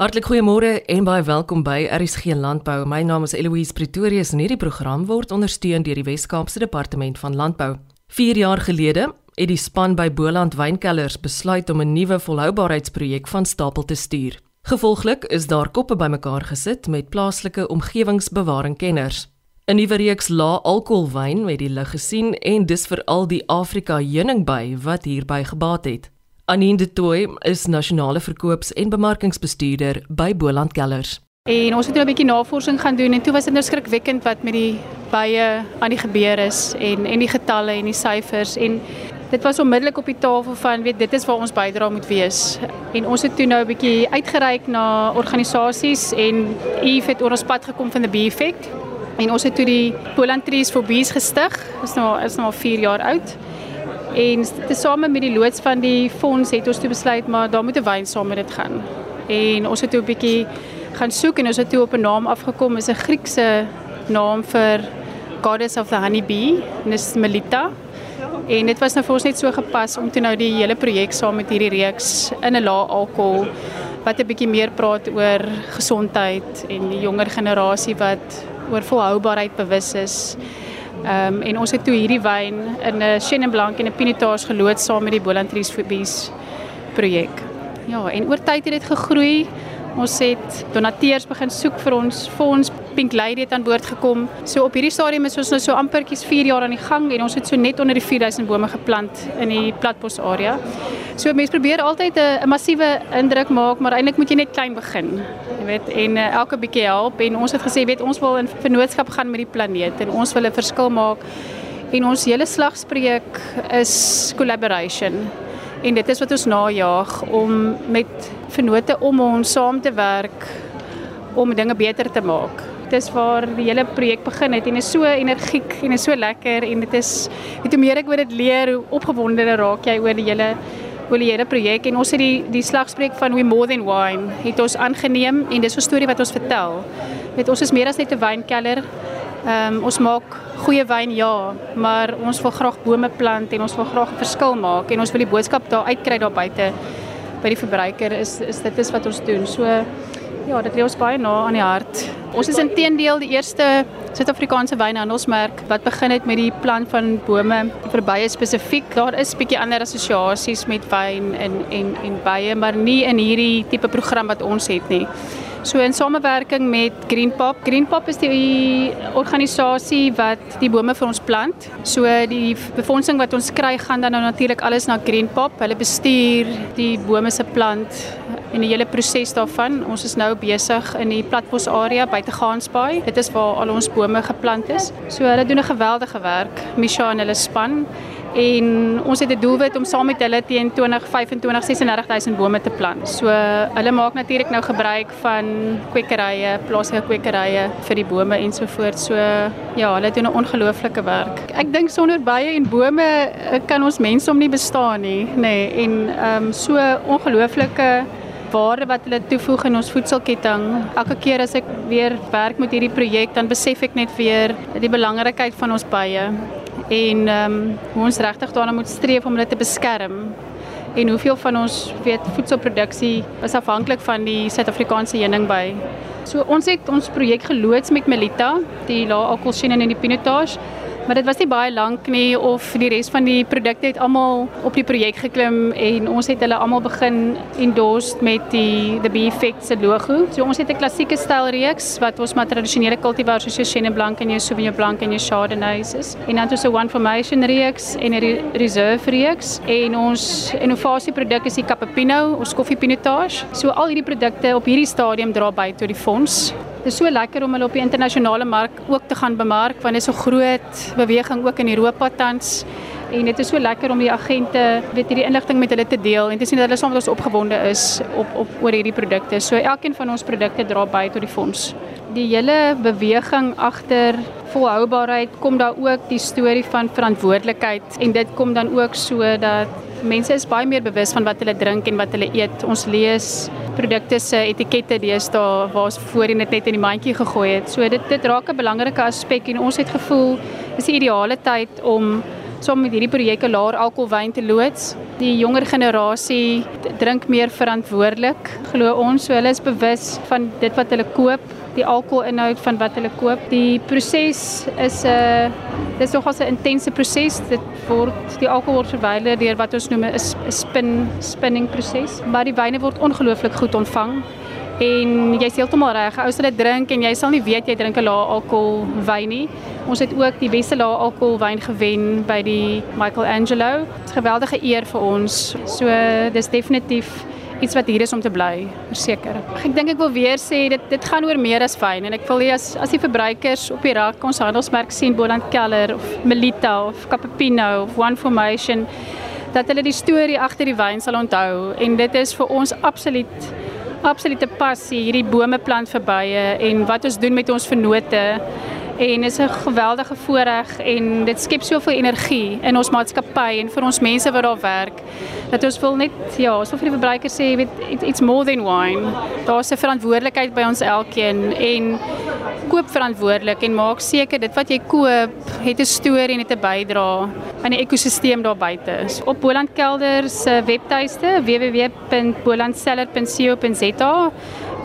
Hartlik goeiemôre en baie welkom by RSG Landbou. My naam is Eloise Pretorius en hierdie program word ondersteun deur die Wes-Kaapse Departement van Landbou. 4 jaar gelede het die span by Boland Wynkellers besluit om 'n nuwe volhoubaarheidsprojek van stapel te stuur. Gevolglik is daar koppe bymekaar gesit met plaaslike omgewingsbewaringkenners. 'n Nuwe reeks lae-alkoholwyn het die lig gesien en dis veral die Afrika heuningby wat hierby gebaat het. Anine de Tooi is nasionale verkoops- en bemarkingsbestuurder by Boland Kellers. En ons het nou 'n bietjie navorsing gaan doen en toe was dit nou skrikwekkend wat met die bye aan die gebeur is en en die getalle en die syfers en dit was onmiddellik op die tafel van weet dit is waar ons bydra moet wees. En ons het toe nou 'n bietjie uitgereik na organisasies en Eve het oor ons pad gekom van die Bee Effect. En ons het toe die Boland Trees for Bees gestig. Dit is nou is nou al 4 jaar oud. En tesame met die loods van die fonds het ons toe besluit maar daar moet 'n wyn saam met dit gaan. En ons het toe 'n bietjie gaan soek en ons het toe op 'n naam afgekom, is 'n Griekse naam vir Goddess of the Honey Bee, dis Melita. En dit was nou vir ons net so gepas om toe nou die hele projek saam met hierdie reeks in 'n lae alkohol wat 'n bietjie meer praat oor gesondheid en die jonger generasie wat oor volhoubaarheid bewus is. Ehm um, en ons het toe hierdie wyn in 'n Chenin Blanc en 'n Pinotage geloods saam met die Boland Trees Fobies projek. Ja, en oor tyd het dit gegroei. Ons het donateurs begin soek vir ons fonds. Pink Lady het aan boord gekom. So op hierdie stadium is ons nou so ampertjies 4 jaar aan die gang en ons het so net onder die 4000 bome geplant in die platbos area. So mense probeer altyd 'n massiewe indruk maak, maar eintlik moet jy net klein begin. Jy weet, en uh, elke bietjie help en ons het gesê, weet ons wil in vennootskap gaan met die planeet en ons wil 'n verskil maak. En ons hele slagspreuk is collaboration. En dit is wat ons najaag om met vennote om ons saam te werk om dinge beter te maak. Dit is waar die hele projek begin het en is so energiek en is so lekker en dit is weet hoe meer ek oor dit leer, hoe opgewondener raak jy oor die hele oor die hele projek en ons het die die slagspreuk van we more than wine het ons aangeneem en dis 'n storie wat ons vertel. Weet ons is meer as net 'n wynkelder. Ehm um, ons maak goeie wyn ja, maar ons wil graag bome plant en ons wil graag 'n verskil maak en ons wil die boodskap daar uitkry daar buite by die verbruiker is is dit is wat ons doen. So ja, dit lê ons baie na aan die hart. Ons is intedeel die eerste Suid-Afrikaanse wynhandelsmerk wat begin het met die plant van bome vir bye spesifiek. Daar is bietjie ander assosiasies met wyn en en en bye, maar nie in hierdie tipe program wat ons het nie. So in samewerking met Greenpop. Greenpop is die organisasie wat die bome vir ons plant. So die befondsing wat ons kry gaan dan nou natuurlik alles na Greenpop. Hulle bestuur die bome se plant en die hele proses daarvan. Ons is nou besig in die platbos area buite Gaansbaai. Dit is waar al ons bome geplant is. So hulle doen 'n geweldige werk, Misha en hulle span en ons het 'n doelwit om saam met hulle teen 2025 36000 bome te plant. So hulle maak natuurlik nou gebruik van kwekerye, plaaslike kwekerye vir die bome ensovoorts. So ja, hulle doen 'n ongelooflike werk. Ek dink sonder bye en bome eh, kan ons mense om nie bestaan nie, nê. Nee, en ehm um, so ongelooflike waarde wat hulle toevoeg in ons voedselketting. Elke keer as ek weer werk met hierdie projek, dan besef ek net weer die belangrikheid van ons bye en ehm um, hoe ons regtig daarna moet streef om hulle te beskerm en hoeveel van ons weet voedselproduksie is afhanklik van die Suid-Afrikaanse heuningby. So ons het ons projek geloods met Melita, die lae alkoholsien in die pinotage maar dit was nie baie lank nie of die res van die produkte het almal op die projek geklim en ons het hulle almal begin endorse met die the Bee Effect se logo. So ons het 'n klassieke styl reeks wat ons maar tradisionele kultivars soos jou Chenin Blanc en jou Sauvignon Blanc en jou Chardonnays is. En dan het ons 'n One Formation reeks en 'n Reserve reeks en ons innovasie produk is die Cappuccino, ons koffie pinotage. So al hierdie produkte op hierdie stadium dra by tot die fonds Dit is so lekker om hulle op die internasionale mark ook te gaan bemark want dit is 'n groot beweging ook in Europa tans en dit is so lekker om die agente weet hierdie inligting met hulle te deel en te sien dat hulle saam met ons opgewonde is op op oor hierdie produkte. So elkeen van ons produkte dra by tot die fonds. Die hele beweging agter volhoubaarheid kom daar ook die storie van verantwoordelikheid en dit kom dan ook so dat mense is baie meer bewus van wat hulle drink en wat hulle eet. Ons lees produkte se etikette deesdae waar ons voorheen dit net in die mandjie gegooi het. So dit dit raak 'n belangrike aspek en ons het gevoel dis die ideale tyd om saam met hierdie projekte laer alkoholwyn te loods. Die jonger generasie drink meer verantwoordelik, glo ons. So hulle is bewus van dit wat hulle koop, die alkoholinhoud van wat hulle koop. Die proses is 'n uh, dis nogal 'n intense proses. Dit word die alkohol word verwyder deur wat ons noem 'n spin spinning proses, maar die wyne word ongelooflik goed ontvang. En jy's heeltemal reg. Ou sal dit drink en jy sal nie weet jy drink 'n lae alkohol wyn nie. Ons het ook die beste lae alkohol wyn gewen by die Michelangelo. Dit is 'n geweldige eer vir ons. So dis definitief iets wat hier is om te bly, verseker. Ek dink ek wil weer sê dit dit gaan oor meer as wyn en ek wil hê as as die verbruikers op die rak ons handelsmerk sien Boland Keller of Melita of Cappuccino of One Formation dat hulle die storie agter die wyn sal onthou en dit is vir ons absoluut absolute passie hierdie bome plant verbye en wat ons doen met ons vennote en is 'n geweldige voorreg en dit skep soveel energie in ons maatskappy en vir ons mense wat daar werk dat ons wil net ja, ons wil vir die verbruikers sê weet it's more than wine. Daar's 'n verantwoordelikheid by ons elkeen en koop verantwoordelik en maak seker dit wat jy koop het 'n storie en het 'n bydrae aan die ekosisteem daar buite. Op Boland Kelder se webtuiste www.bolandseller.co.za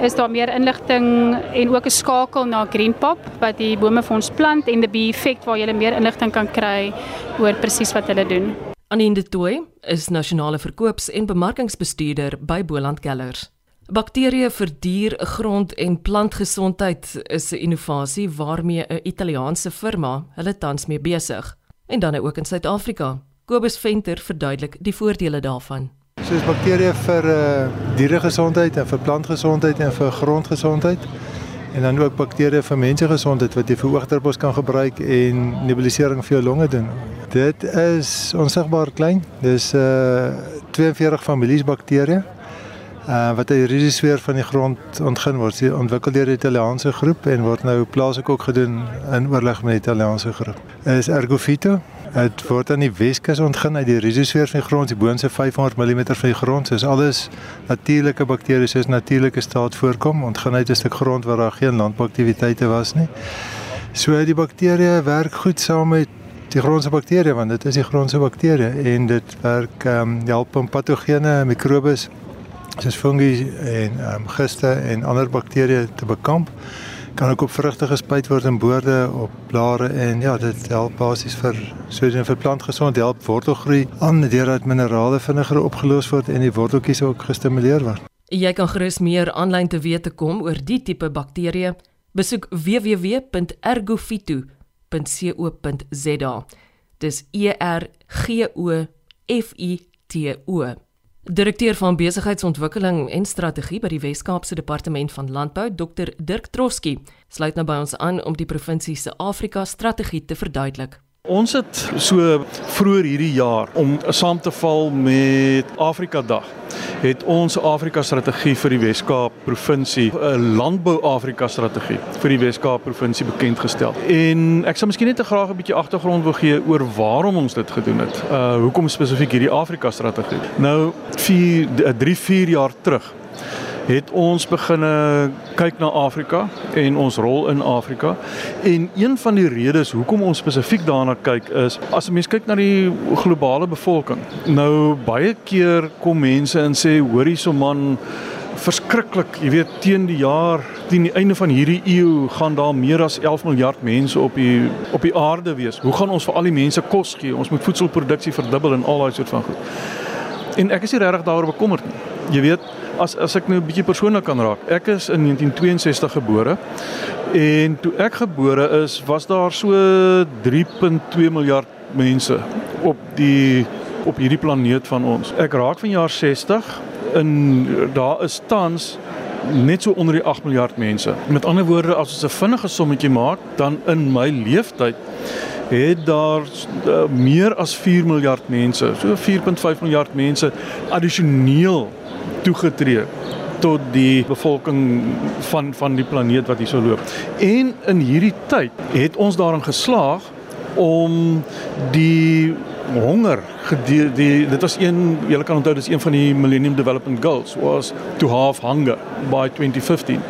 is daar meer inligting en ook 'n skakel na Greenpop wat die bome vir ons plant en die bee effect waar jy meer inligting kan kry oor presies wat hulle doen. Aninde Tooi is nasionale verkoops- en bemarkingsbestuurder by Boland Kellers. Bakterieë vir dier, grond en plantgesondheid is 'n innovasie waarmee 'n Italiaanse firma hulle tans mee besig en dan ook in Suid-Afrika. Kobus Venter verduidelik die voordele daarvan. Soos bakterieë vir uh, dieregesondheid en vir plantgesondheid en vir grondgesondheid en dan ook bakterieë vir mensegesondheid wat jy vir oogdruppels kan gebruik en nebulisering vir jou longe doen. Dit is onsigbaar klein. Dis uh 42 families bakterieë uh, wat uit risosfeer van die grond ontgin word. Dit ontwikkel deur die Italiaanse groep en word nou plaaslik ook gedoen in oorleg met die Italiaanse groep. Is Ergofito Dit word aan die Weskus ontgin uit die risosfeer van die grond, die boonste 500 mm van die grond. Is alles natuurlike bakterieë soos natuurlike staat voorkom, ontgin uit 'n stuk grond waar daar geen landbouaktiwiteite was nie. So die bakterieë werk goed saam met die grondse bakterieë want dit is die grondse bakterieë en dit werk ehm um, help om patogene, mikrobes soos fungi en ehm um, giste en ander bakterieë te bekamp. Kan ook op vrugte gespuit word in boorde, op blare en ja, dit help basies vir soos vir plantgesond help wortelgroei aan deurdat minerale vinniger opgelos word en die worteltjies ook gestimuleer word. Jy kan gerus meer aanlyn te wete kom oor die tipe bakterieë. Besoek www.ergofito.co.za. Dis E R G O F I T O. Direkteur van besigheidsontwikkeling en strategie by die Wes-Kaapse Departement van Landbou, Dr Dirk Troski, sluit nou by ons aan om die provinsie se Afrika strategie te verduidelik. Ons het so vroeër hierdie jaar om saam te val met Afrika Dag het ons Afrika strategie vir die Wes-Kaap provinsie 'n landbou Afrika strategie vir die Wes-Kaap provinsie bekend gestel. En ek sal miskien net 'n graag 'n bietjie agtergrond wil gee oor waarom ons dit gedoen het. Uh hoekom spesifiek hierdie Afrika strategie? Nou 4 3 4 jaar terug het ons begin kyk na Afrika en ons rol in Afrika. En een van die redes hoekom ons spesifiek daarna kyk is as 'n mens kyk na die globale bevolking. Nou baie keer kom mense en sê hoor hierso man verskriklik, jy weet teen die jaar teen die einde van hierdie eeu gaan daar meer as 11 miljard mense op die op die aarde wees. Hoe gaan ons vir al die mense kos gee? Ons moet voedselproduksie verdubbel en al daai soort van goed. En ek is nie regtig daaroor bekommerd nie. Jy weet, as as ek nou 'n bietjie persoonlik kan raak. Ek is in 1962 gebore. En toe ek gebore is, was daar so 3.2 miljard mense op die op hierdie planeet van ons. Ek raak van jaar 60 in daar is tans net so onder die 8 miljard mense. Met ander woorde, as ons 'n vinnige sommetjie maak, dan in my lewenstyd het daar uh, meer as 4 miljard mense, so 4.5 miljard mense addisioneel toegetree tot die bevolking van van die planeet wat hier so loop. En in hierdie tyd het ons daarin geslaag om die honger gedeel die dit was een julle kan onthou dis een van die Millennium Development Goals was to halve hunger by 2015.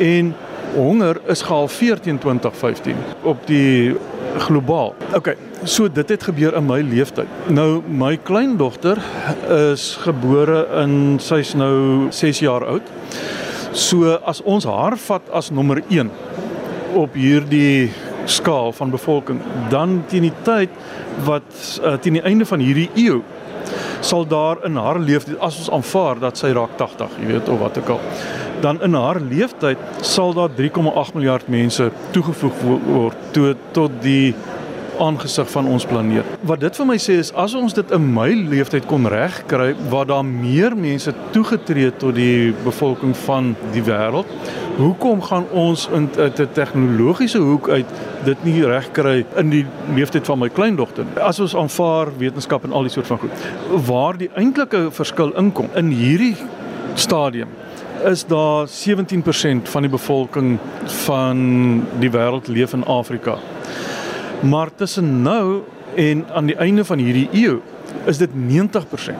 En honger is gehalveer teen 2015 op die globaal. OK, so dit het gebeur in my lewenstyd. Nou my kleindogter is gebore in sy's nou 6 jaar oud. So as ons haar vat as nommer 1 op hierdie skaal van bevolking, dan teen die tyd wat uh, teen die einde van hierdie eeu sal daar in haar lewe as ons aanvaar dat sy raak 80, jy weet of wat ook al dan in haar lewenstyd sal daar 3,8 miljard mense toegevoeg word tot tot die aangesig van ons planeet. Wat dit vir my sê is as ons dit in my lewenstyd kon regkry waar daar meer mense toegetree tot die bevolking van die wêreld, hoekom gaan ons in 'n tegnologiese hoek uit dit nie regkry in die lewenstyd van my kleindogter? As ons aanvaar wetenskap en al die soort van goed, waar die eintlike verskil inkom in hierdie stadium is daar 17% van die bevolking van die wêreld leef in Afrika. Maar tussen nou en aan die einde van hierdie eeu is dit 90%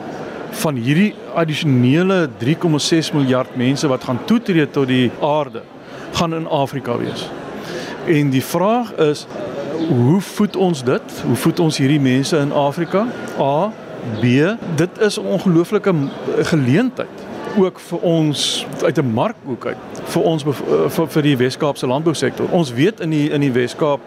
van hierdie addisionele 3,6 miljard mense wat gaan toetree tot die aarde gaan in Afrika wees. En die vraag is hoe voed ons dit? Hoe voed ons hierdie mense in Afrika? A, B, dit is 'n ongelooflike geleentheid ook vir ons uit 'n markhoek uit vir ons vir, vir die Wes-Kaapse landbousektor. Ons weet in die in die Wes-Kaap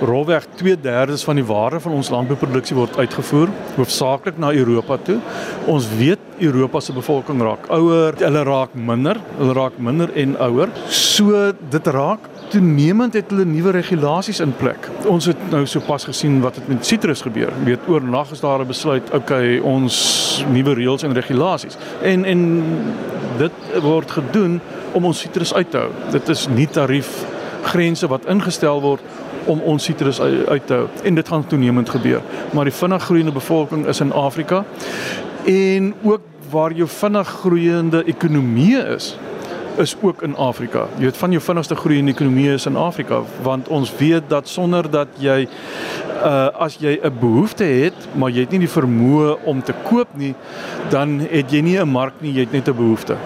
rolweg 2/3 van die ware van ons landbouproduksie word uitgevoer hoofsaaklik na Europa toe. Ons weet Europa se bevolking raak ouer, hulle raak minder, hulle raak minder en ouer. So dit raak toenemend het hulle nuwe regulasies in plek. Ons het nou sopas gesien wat het met sitrus gebeur. Jy weet oornag is daar 'n besluit, okay, ons nuwe reëls en regulasies. En en dit word gedoen om ons sitrus uit te hou. Dit is nie tarief grense wat ingestel word om ons sitrus uit te hou en dit gaan toenemend gebeur. Maar die vinnig groeiende bevolking is in Afrika en ook waar jou vinnig groeiende ekonomie is, is ook in Afrika. Jy weet van jou vinnigste groei in die ekonomie is in Afrika want ons weet dat sonder dat jy uh as jy 'n behoefte het, maar jy het nie die vermoë om te koop nie, dan het jy nie 'n mark nie, jy het net 'n behoefte.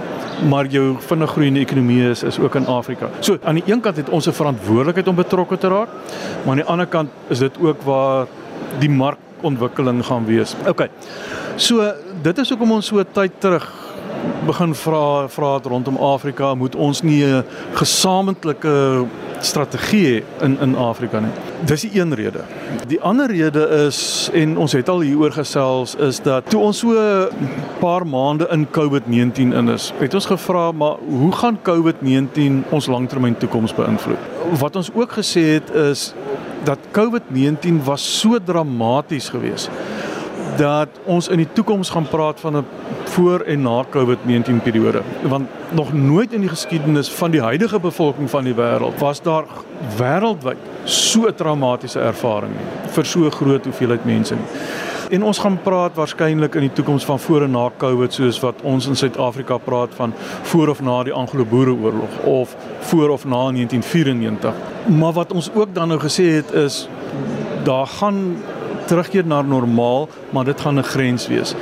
Maar jou vinnig groeiende ekonomie is is ook in Afrika. So aan die een kant het ons 'n verantwoordelikheid om betrokke te raak, maar aan die ander kant is dit ook waar die markontwikkeling gaan wees. OK. So dit is hoekom ons so tyd terug begin vra vra rondom Afrika moet ons nie 'n gesamentlike strategie in in Afrika nie. Dis die een rede. Die ander rede is en ons het al hieroor gesels is dat toe ons so 'n paar maande in COVID-19 in is, het ons gevra maar hoe gaan COVID-19 ons langtermyn toekoms beïnvloed? Wat ons ook gesê het is dat COVID-19 was so dramaties geweest dat ons in die toekoms gaan praat van 'n voor en na COVID-19 periode want nog nooit in die geskiedenis van die huidige bevolking van die wêreld was daar wêreldwyd so 'n traumatiese ervaring vir so 'n groot hoeveelheid mense. En ons gaan praat waarskynlik in die toekoms van voor en na COVID soos wat ons in Suid-Afrika praat van voor of na die Anglo-Boereoorlog of voor of na 1994. Maar wat ons ook dan nou gesê het is daar gaan terugkeer na normaal, maar dit gaan 'n grens wees.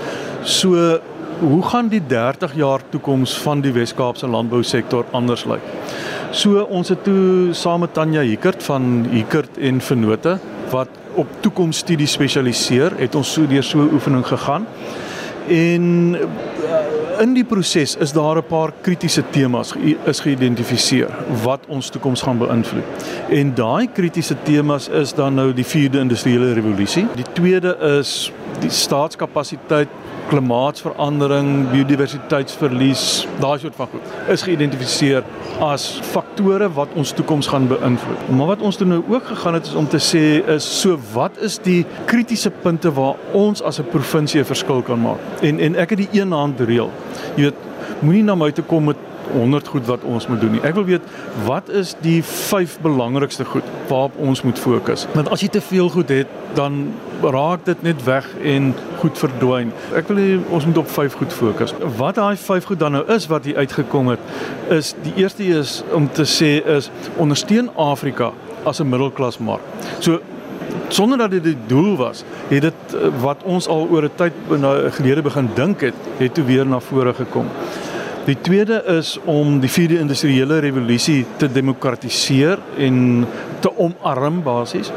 So hoe gaan die 30 jaar toekoms van die Wes-Kaapse landbousektor anders lyk? So ons het toe saam met Tanya Hickert van Hickert en Vennote wat op toekomsstudies spesialiseer, het ons so deur so 'n oefening gegaan. En in die proses is daar 'n paar kritiese temas is geïdentifiseer wat ons toekoms gaan beïnvloed. En daai kritiese temas is dan nou die 4de industriële revolusie. Die tweede is die staatskapasiteit klimaatsverandering, biodiversiteitsverlies, daai soort van goed is geïdentifiseer as faktore wat ons toekoms gaan beïnvloed. Maar wat ons nou ook gegaan het is om te sê is so wat is die kritiese punte waar ons as 'n provinsie 'n verskil kan maak? En en ek het die een hand reël. Jy weet, moenie na my toe kom met 100 goed wat ons moet doen nie. Ek wil weet wat is die 5 belangrikste goed waarop ons moet fokus. Want as jy te veel goed het, dan raak dit net weg en goed verdwyn. Ek wil hê ons moet op 5 goed fokus. Wat daai 5 goed dan nou is wat hier uitgekom het, is die eerste is om te sê is ondersteun Afrika as 'n middelklasmark. So sonder dat dit die doel was, het dit wat ons al oor 'n tyd nou gelede begin dink het, het toe weer na vore gekom. Die tweede is om die vierde industriële revolusie te demokratiseer en te omarm basies.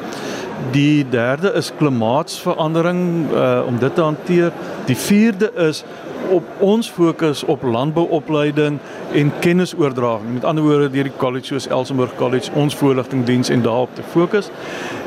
Die derde is klimaatsverandering uh om dit te hanteer. Die vierde is op ons fokus op landbouopleiding en kennisoordraging. Met ander woorde deur die college soos Elsenburg College ons voorligtingdiens en daarop te fokus.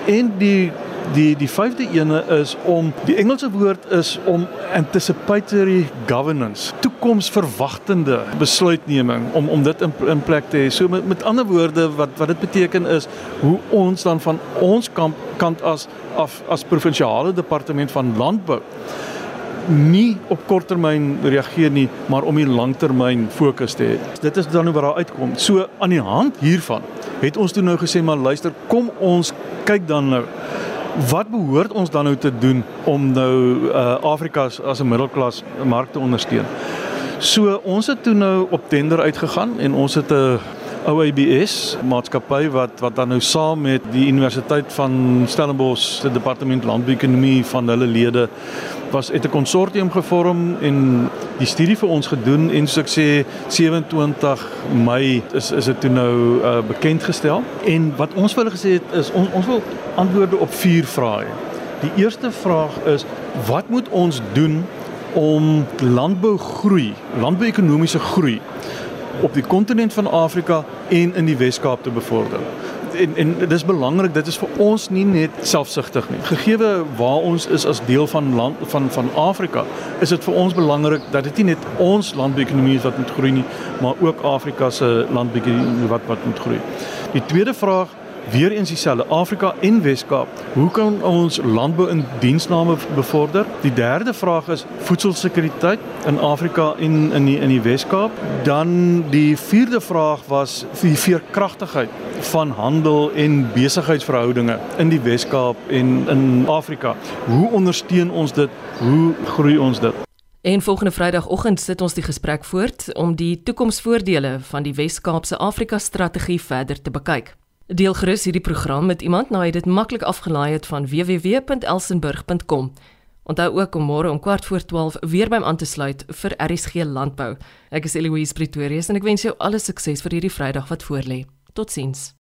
En die die die vyfde ene is om die Engelse woord is om anticipatory governance, toekomsverwagtende besluitneming om om dit in, in plek te hê. So met met ander woorde wat wat dit beteken is hoe ons dan van ons kant kant as af as provinsiale departement van landbou nie op korttermyn reageer nie, maar om die langtermyn fokus te hê. Dit is dan hoe wat daar uitkom. So aan die hand hiervan het ons toe nou gesê maar luister, kom ons kyk dan nou wat behoort ons dan nou te doen om nou uh, Afrika as 'n middelklas mark te ondersteun. So ons het toe nou op tender uitgegaan en ons het 'n OABS maatskappy wat wat dan nou saam met die Universiteit van Stellenbosch se departement landbouekonomie van hulle lede was het 'n konsortium gevorm en die studie vir ons gedoen en soos ek sê 27 Mei is is dit toe nou uh, bekend gestel en wat ons vir hulle gesê het is ons ons wil antwoorde op vier vrae. Die eerste vraag is wat moet ons doen om landbougroei, landbouekonomiese groei op die kontinent van Afrika en in die Wes-Kaap te bevorder. En en dit is belangrik dit is vir ons nie net selfsugtig nie. Gegeewe waar ons is as deel van land van van Afrika is dit vir ons belangrik dat dit nie net ons landbouekonomie is wat moet groei nie maar ook Afrika se landbouekonomie wat wat moet groei. Die tweede vraag weer eens dieselfde Afrika en Weskaap. Hoe kan ons landbou in diensname bevorder? Die derde vraag is voedselsekuriteit in Afrika en in die in die Weskaap. Dan die vierde vraag was die veerkragtigheid van handel en besigheidsverhoudinge in die Weskaap en in Afrika. Hoe ondersteun ons dit? Hoe groei ons dit? En volgende Vrydagoggend sit ons die gesprek voort om die toekomsvoordele van die Wes-Kaapse Afrika strategie verder te bekyk. Deel gerus hierdie program met iemand nou jy dit maklik afgelaai het van www.elsenburg.com. Onthou ook om môre om kwart voor 12 weer bym aan te sluit vir RSG Landbou. Ek is Eloise Pretorius en ek wens jou alle sukses vir hierdie Vrydag wat voorlê. Totsiens.